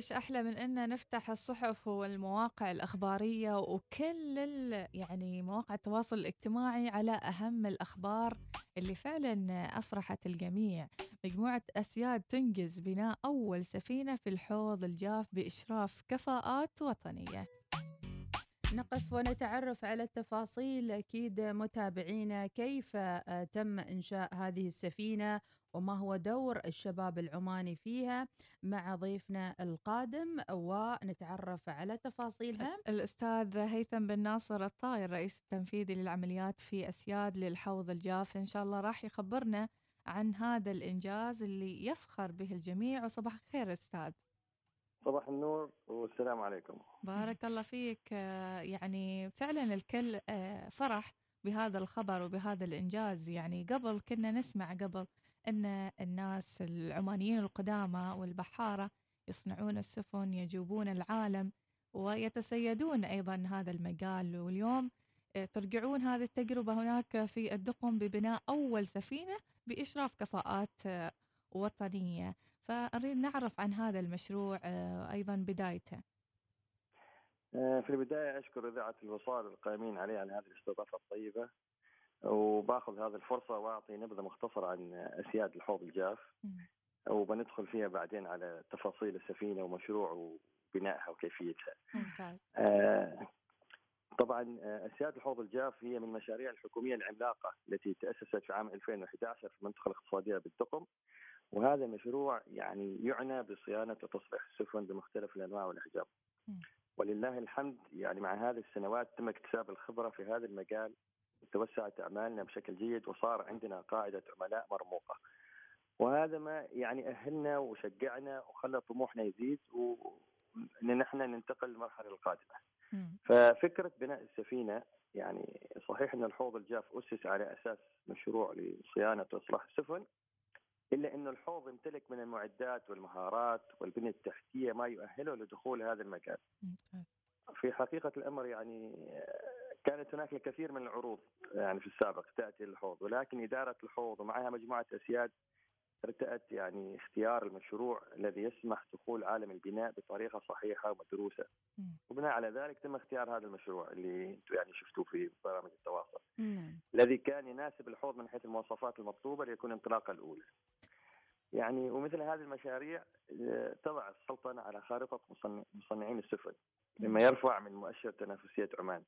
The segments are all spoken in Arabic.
إيش أحلى من إن نفتح الصحف والمواقع الأخبارية وكل يعني مواقع التواصل الاجتماعي على أهم الأخبار اللي فعلا أفرحت الجميع. مجموعة أسياد تنجز بناء أول سفينة في الحوض الجاف بإشراف كفاءات وطنية. نقف ونتعرف على التفاصيل. أكيد متابعينا كيف آه، تم إنشاء هذه السفينة وما هو دور الشباب العماني فيها مع ضيفنا القادم ونتعرف على تفاصيلها. الأستاذ هيثم بن ناصر الطاير رئيس التنفيذي للعمليات في أسياد للحوض الجاف إن شاء الله راح يخبرنا عن هذا الإنجاز اللي يفخر به الجميع. وصباح الخير أستاذ. صباح النور والسلام عليكم. بارك الله فيك. يعني فعلا الكل آه، فرح بهذا الخبر وبهذا الإنجاز. يعني قبل كنا نسمع قبل أن الناس العمانيين القدامى والبحارة يصنعون السفن يجوبون العالم ويتسيدون أيضا هذا المجال. واليوم آه، ترجعون هذه التجربة هناك في الدقم ببناء أول سفينة بإشراف كفاءات آه، وطنية. فأريد نعرف عن هذا المشروع آه، أيضا بدايته. في البداية أشكر إذاعة الوصال القائمين عليه على هذه الاستضافة الطيبة وباخذ هذه الفرصة وأعطي نبذة مختصرة عن أسياد الحوض الجاف وبندخل فيها بعدين على تفاصيل السفينة ومشروع وبنائها وكيفيتها. آه طبعا أسياد الحوض الجاف هي من المشاريع الحكومية العملاقة التي تأسست في عام 2011 في المنطقة الاقتصادية بالدقم وهذا مشروع يعني يعنى بصيانة وتصليح السفن بمختلف الأنواع والأحجام. ولله الحمد يعني مع هذه السنوات تم اكتساب الخبرة في هذا المجال توسعت أعمالنا بشكل جيد وصار عندنا قاعدة عملاء مرموقة. وهذا ما يعني أهلنا وشجعنا وخلى طموحنا يزيد وان نحن ننتقل للمرحلة القادمة. ففكرة بناء السفينة يعني صحيح إن الحوض الجاف أسس على أساس مشروع لصيانة واصلاح السفن إلا ان الحوض يمتلك من المعدات والمهارات والبنية التحتية ما يؤهله لدخول هذا المكان. في حقيقة الأمر يعني كانت هناك الكثير من العروض يعني في السابق تأتي للحوض ولكن إدارة الحوض ومعها مجموعة أسياد ارتأت يعني اختيار المشروع الذي يسمح دخول عالم البناء بطريقة صحيحة ومدروسه. وبناء على ذلك تم اختيار هذا المشروع اللي أنتم يعني شفتوه في برامج التواصل. مم. الذي كان يناسب الحوض من حيث المواصفات المطلوبة ليكون الانطلاقه الأولى. يعني ومثل هذه المشاريع آه، تضع السلطنة على خارطة مصنعين السفن مما يرفع من مؤشر تنافسية عمان.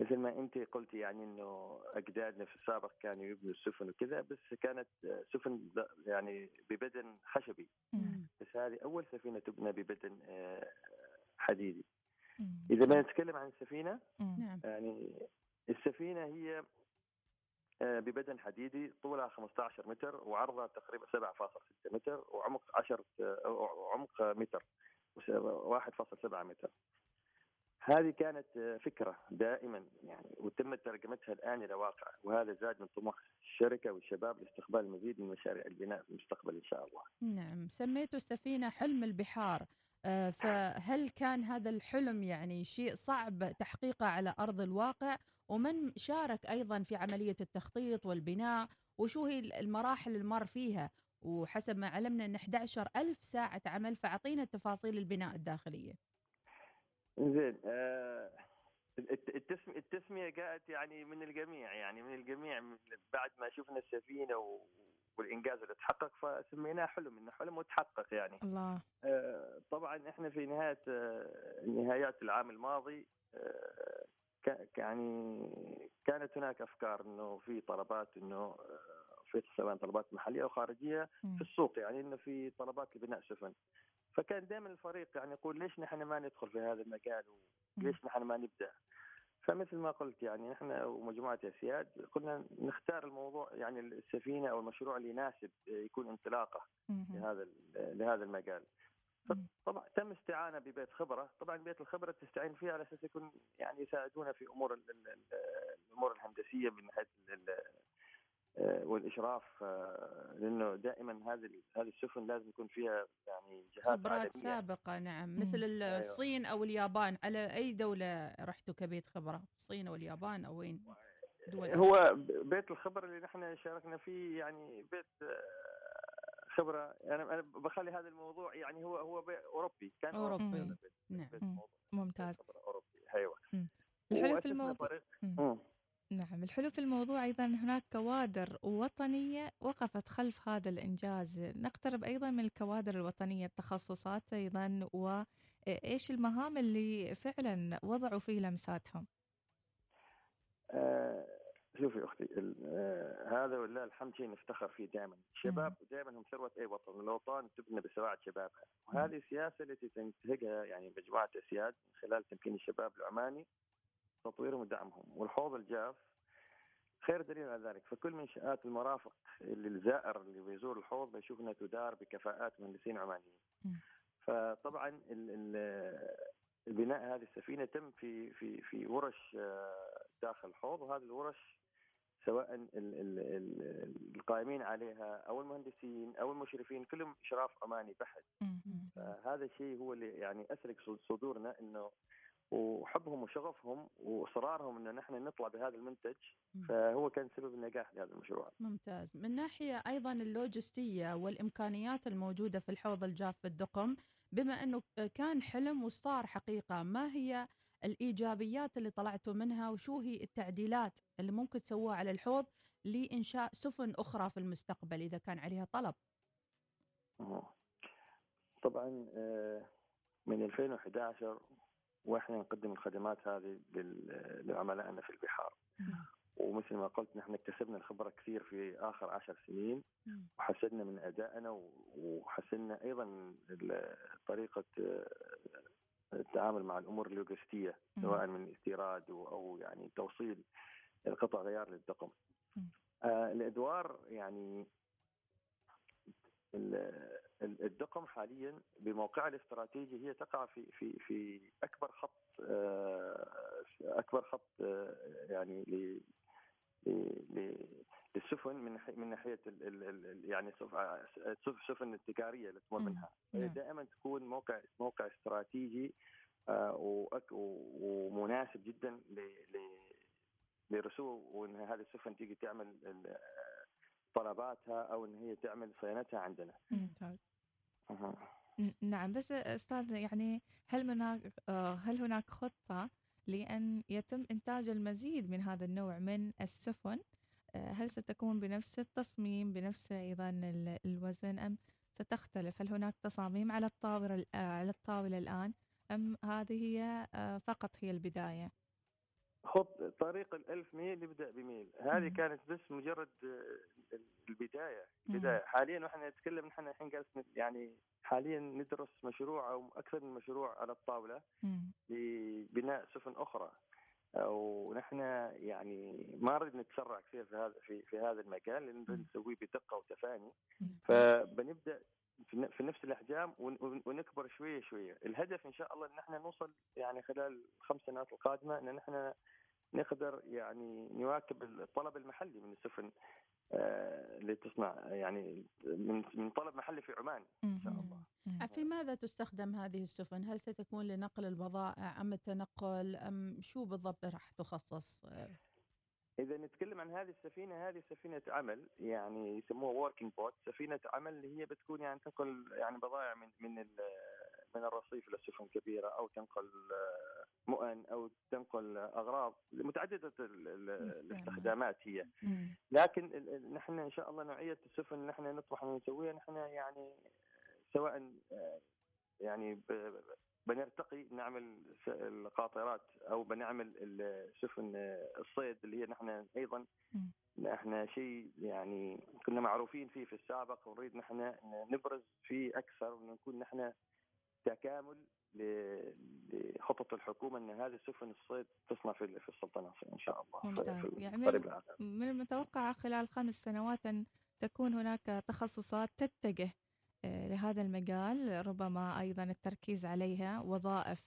مثل ما أنت قلت يعني إنه اجدادنا في السابق كانوا يبنوا السفن وكذا بس كانت سفن يعني ببدن خشبي. بس هذه أول سفينة تبنى ببدن آه، حديدي. إذا ما نتكلم عن السفينة نعم. يعني السفينة هي آه، ببدن حديدي طولها 15 متر وعرضها تقريبا 7.6 متر وعمق 10 آه، عمق متر 1.7 متر هذه كانت فكرة دائما يعني وتم ترجمتها الآن إلى واقع وهذا زاد من طموح الشركة والشباب لاستقبال المزيد من مشاريع البناء في المستقبل إن شاء الله. نعم، سميته السفينه حلم البحار، آه، فهل كان هذا الحلم يعني شيء صعب تحقيقه على أرض الواقع؟ ومن شارك أيضا في عملية التخطيط والبناء؟ وشو هي المراحل اللي مر فيها؟ وحسب ما علمنا إن 11 ألف ساعة عمل فأعطينا تفاصيل البناء الداخلية زين آه التسم التسمية جاءت يعني من الجميع يعني من الجميع بعد ما شفنا السفينة والإنجاز اللي تحقق فسميناه حلم إنه حلم وتحقق يعني. الله. آه طبعا إحنا في نهاية آه نهايات العام الماضي آه يعني كانت هناك أفكار إنه في طلبات إنه في سواء طلبات محلية أو خارجية في السوق يعني إنه في طلبات لبناء سفن. فكان دائما الفريق يعني يقول ليش نحن ما ندخل في هذا المجال؟ وليش نحن ما نبدأ؟ فمثل ما قلت يعني نحن ومجموعة أسياد قلنا نختار الموضوع يعني السفينة أو المشروع اللي يناسب يكون انطلاقة لهذا لهذا المجال. طبعا تم استعانة ببيت خبرة، طبعا بيت الخبرة تستعين فيها على أساس يكون يعني يساعدونا في أمور الأمور الهندسية من ناحيه آه، والإشراف آه، لأنه دائما هذه هذه السفن لازم يكون فيها يعني جهات خبرات عالمية. سابقة نعم. مثل أيوة. الصين أو اليابان على أي دولة رحتوا كبيت خبرة؟ الصين أو اليابان أو وين؟ دول. هو بيت الخبرة اللي نحن شاركنا فيه يعني بيت آه، خبرة. أنا أنا بخلي هذا الموضوع يعني هو هو أوروبي. كان أوروبي. أوروبي. نعم. ممتاز. اوروبي أيوه. الحلو في الموضوع. نعم الحلو في الموضوع أيضا هناك كوادر وطنية وقفت خلف هذا الإنجاز. نقترب أيضا من الكوادر الوطنية التخصصات أيضا وإيش المهام اللي فعلا وضعوا فيه لمساتهم؟ آه شوفي أختي آه هذا ولله الحمد شيء نفتخر فيه دائما، الشباب دائما هم ثروة أي وطن، الاوطان تبنى بسراعه شبابها، وهذه السياسة التي تنتهجها يعني مجموعة أسياد من خلال تمكين الشباب العماني تطويرهم ودعمهم، والحوض الجاف خير دليل على ذلك، فكل منشآت المرافق اللي الزائر اللي بيزور الحوض بيشوف إنها تدار بكفاءات مهندسين عمانيين. فطبعا ال ال البناء هذه السفينة تم في في في ورش داخل الحوض. وهذه الورش سواء ال ال ال القائمين عليها أو المهندسين أو المشرفين كلهم اشراف عماني بحت. فهذا الشيء هو اللي يعني اسرق صدورنا إنه وحبهم وشغفهم واصرارهم انه نحن نطلع بهذا المنتج فهو كان سبب النجاح لهذا المشروع. ممتاز، من ناحية أيضا اللوجستية والإمكانيات الموجودة في الحوض الجاف في الدقم بما إنه كان حلم وصار حقيقة، ما هي الإيجابيات اللي طلعتوا منها وشو هي التعديلات اللي ممكن تسووها على الحوض لإنشاء سفن أخرى في المستقبل إذا كان عليها طلب؟ طبعا من 2011 وإحنا نقدم الخدمات هذه لعملائنا في البحار. ومثل ما قلت نحن اكتسبنا الخبرة كثير في آخر عشر سنين. وحسنا من أدائنا وحسنا أيضا طريقة التعامل مع الأمور اللوجستية سواء من استيراد أو يعني توصيل القطع غيار للدقم. آه الأدوار يعني الدقم حاليا بموقعها الاستراتيجي هي تقع في في في أكبر خط أكبر خط يعني للسفن من من ناحية يعني السفن التجاريه اللي تمر منها. هي دائما تكون موقع موقع استراتيجي ومناسب جدا لرسو وإن هذه السفن تيجي تعمل طلباتها أو إن هي تعمل صيانتها عندنا. ممتاز. نعم بس أستاذ يعني هل هناك هل هناك خطة لأن يتم إنتاج المزيد من هذا النوع من السفن؟ هل ستكون بنفس التصميم بنفس أيضا الوزن أم ستختلف؟ هل هناك تصاميم على الطاولة على الطاولة الآن أم هذه هي فقط هي البداية؟ خط طريق الألف ميل يبدأ بميل. هذه كانت بس مجرد البداية. بداية حاليا ونحن نتكلم نحن الحين جالس يعني حاليا ندرس مشروع أو أكثر من مشروع على الطاولة لبناء سفن أخرى. ونحن يعني ما نريد نتسرع كثير في هذا في في هذا المجال لأن نسويه بدقة وتفاني. فبنبدأ في نفس الأحجام ونكبر شوية شوية، الهدف إن شاء الله إن إحنا نوصل يعني خلال الخمس سنوات القادمة إن إحنا نقدر يعني نواكب الطلب المحلي من السفن اللي تصنع يعني من من طلب محلي في عمان إن شاء الله. في ماذا تستخدم هذه السفن؟ هل ستكون لنقل البضائع أم التنقل أم شو بالضبط راح تخصص؟ إذا نتكلم عن هذه السفينة هذه سفينة عمل يعني يسموها working boat سفينة عمل اللي هي بتكون يعني تنقل يعني بضائع من من من الرصيف للسفن كبيرة أو تنقل مؤن أو تنقل أغراض متعددة الاستخدامات هي. لكن نحن إن شاء الله نوعيه السفن نحن نطمح ان نسويها نحن يعني سواء يعني بنرتقي نعمل القاطرات أو بنعمل السفن الصيد اللي هي نحن أيضا. إحنا شيء يعني كنا معروفين فيه في السابق ونريد نحن نبرز فيه أكثر ونكون نحن تكامل لخطط الحكومة إن هذه سفن الصيد تصنع في في السلطنة إن شاء الله. ممتاز. يعني من المتوقع خلال خمس سنوات أن تكون هناك تخصصات تتجه لهذا المجال ربما أيضا التركيز عليها وظائف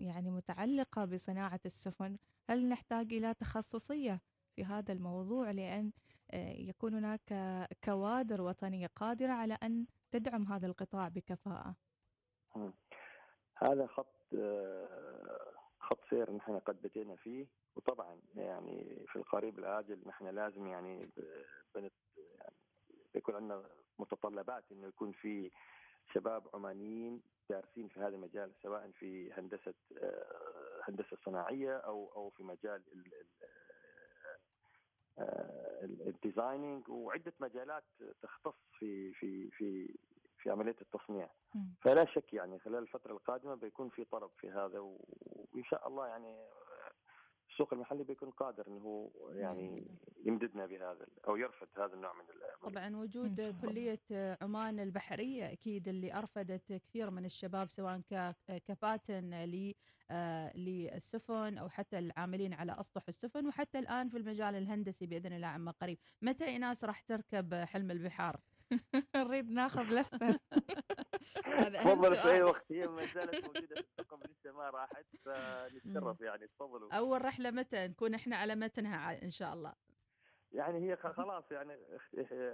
يعني متعلقة بصناعة السفن. هل نحتاج إلى تخصصية في هذا الموضوع لأن يكون هناك كوادر وطنية قادرة على أن تدعم هذا القطاع بكفاءة؟ هذا خط خط سير نحن قد بدينا فيه. وطبعا يعني في القريب العاجل نحن لازم يعني بنت يعني يكون عندنا متطلبات إنه يكون في شباب عمانيين دارسين في هذا المجال سواء في هندسة آه، هندسة صناعية أو أو في مجال الديزايننج وعدة مجالات تختص في في في في عملية التصنيع. فلا شك يعني خلال الفترة القادمة بيكون في طلب في هذا وإن شاء الله يعني السوق المحلي بيكون قادر إنه هو يعني يمددنا بهذا أو يرفض هذا النوع من طبعا وجود كلية عمان البحرية أكيد اللي أرفدت كثير من الشباب سواء كباتن آه، للسفن أو حتى العاملين على أسطح السفن وحتى الآن في المجال الهندسي بإذن الله عما قريب. متى ايناس راح تركب حلم البحار؟ نريد ناخذ لفة. هذا أهم سؤال أي وقت هي ما زالت موجودة في الطاقم لسه ما راحت فنتشرف يعني تفضلوا. أول رحلة متى؟ نكون إحنا على متنها إن شاء الله. يعني هي خلاص يعني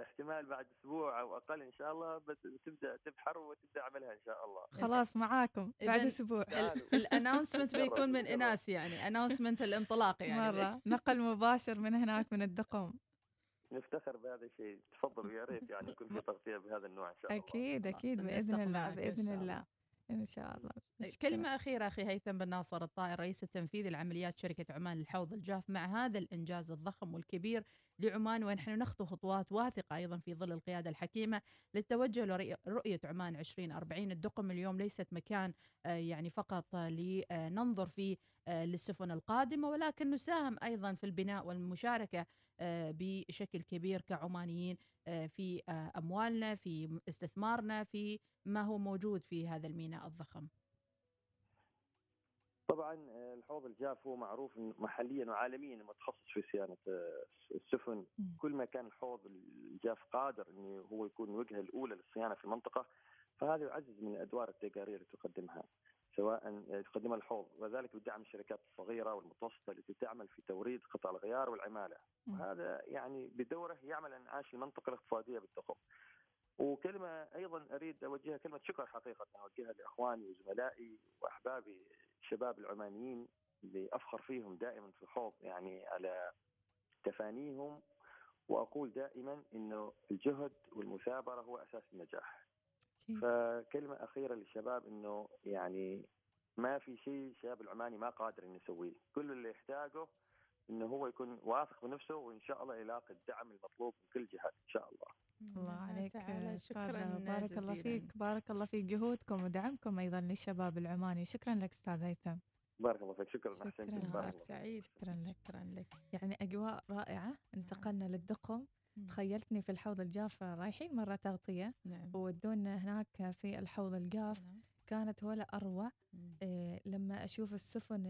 احتمال بعد أسبوع أو أقل إن شاء الله تبدأ تبحر وتبدأ عملها إن شاء الله. خلاص معاكم. بعد أسبوع. ال announcement بيكون من إناس يعني announcement الانطلاق يعني. مرة. نقل مباشر من هناك من الدقم. نفتخر بهذا الشيء. تفضلوا يا ريت يعني يكون في تغطية بهذا النوع إن شاء الله. أكيد أكيد بإذن الله بإذن الله. إن شاء الله. كلمة أخيرة أخي هيثم بن ناصر الطائر رئيس التنفيذي لعمليات شركة عمان للحوض الجاف مع هذا الإنجاز الضخم والكبير لعمان ونحن نخطو خطوات واثقة أيضا في ظل القيادة الحكيمة للتوجه لرؤية عمان 2040 الدقم اليوم ليست مكان آه، يعني فقط لننظر فيه آه، للسفن القادمة ولكن نساهم أيضا في البناء والمشاركة آه، بشكل كبير كعمانيين في أموالنا في استثمارنا في ما هو موجود في هذا الميناء الضخم. طبعا آه، الحوض الجاف هو معروف محليا وعالميا متخصص في صيانة آه، السفن. كل ما كان الحوض الجاف قادر إنه هو يكون الوجهة الأولى للصيانة في المنطقة فهذا يعزز من الادوار التجارية اللي تقدمها. سواء تقدمها الحوض. وذلك بدعم الشركات الصغيرة والمتوسطة التي تعمل في توريد قطع الغيار والعمالة. وهذا يعني بدوره يعمل انعاش المنطقة الاقتصادية بالتقوم وكلمة أيضا أريد أوجهها كلمة شكر حقيقة. أوجهها لإخواني وزملائي وأحبابي الشباب العمانيين اللي أفخر فيهم دائما في الحوض يعني على تفانيهم. وأقول دائما إنه الجهد والمثابرة هو أساس النجاح. فكلمة أخيرة للشباب إنه يعني ما في شيء الشباب العماني ما قادر إنه يسويه، كل اللي يحتاجه إنه هو يكون واثق بنفسه وإن شاء الله يلاقي الدعم المطلوب من كل جهات إن شاء الله. الله عليك. شكرا بارك الله فيك. بارك الله في جهودكم ودعمكم أيضا للشباب العماني. شكرا لك أستاذ هيثم. بارك الله فيك. شكرا. شكرا. لك سعيد شكرا لك. شكرا لك. يعني أجواء رائعة. انتقلنا للدقم. تخيلتني في الحوض الجاف رايحين مرة تغطية نعم. وودونا هناك في الحوض الجاف. سلام. كانت ولا أروع. إيه لما أشوف السفن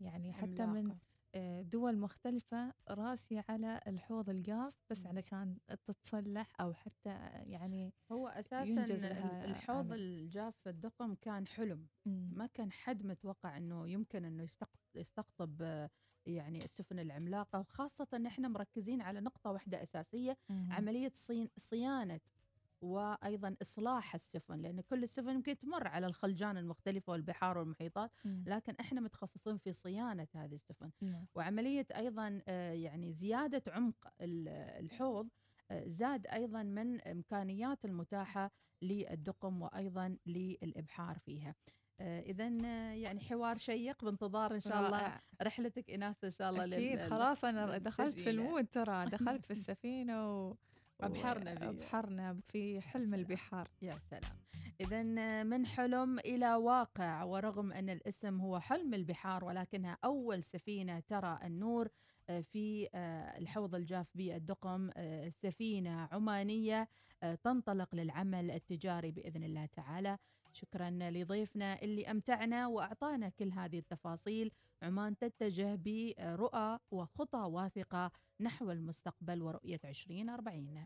يعني حتى عملاقة. من آه، دول مختلفة راسية على الحوض الجاف بس علشان تتصلح أو حتى يعني هو أساسا الحوض الجاف في الدقم كان حلم. ما كان حد متوقع أنه يمكن أنه يستقطب آه، يعني السفن العملاقة وخاصة أن إحنا مركزين على نقطة واحدة أساسية عملية صيانة وأيضا إصلاح السفن لأن كل السفن يمكن تمر على الخلجان المختلفة والبحار والمحيطات لكن إحنا متخصصين في صيانة هذه السفن. نعم. وعملية أيضا آه، يعني زيادة عمق الحوض آه، زاد أيضا من إمكانيات المتاحة للدقم وأيضا للإبحار فيها. اذا يعني حوار شيق بانتظار إن شاء الله رحلتك ايناس إن شاء الله أكيد خلاص أنا دخلت في المود ترى دخلت في السفينة و... أبحرنا فيه أبحرنا في حلم البحار. يا سلام. إذا من حلم إلى واقع ورغم أن الاسم هو حلم البحار ولكنها أول سفينة ترى النور آه، في آه، الحوض الجاف بالدقم آه، سفينة عمانية تنطلق للعمل التجاري بإذن الله تعالى. شكرا لضيفنا اللي أمتعنا وأعطانا كل هذه التفاصيل. عمان تتجه برؤى وخطى واثقة نحو المستقبل ورؤية 2040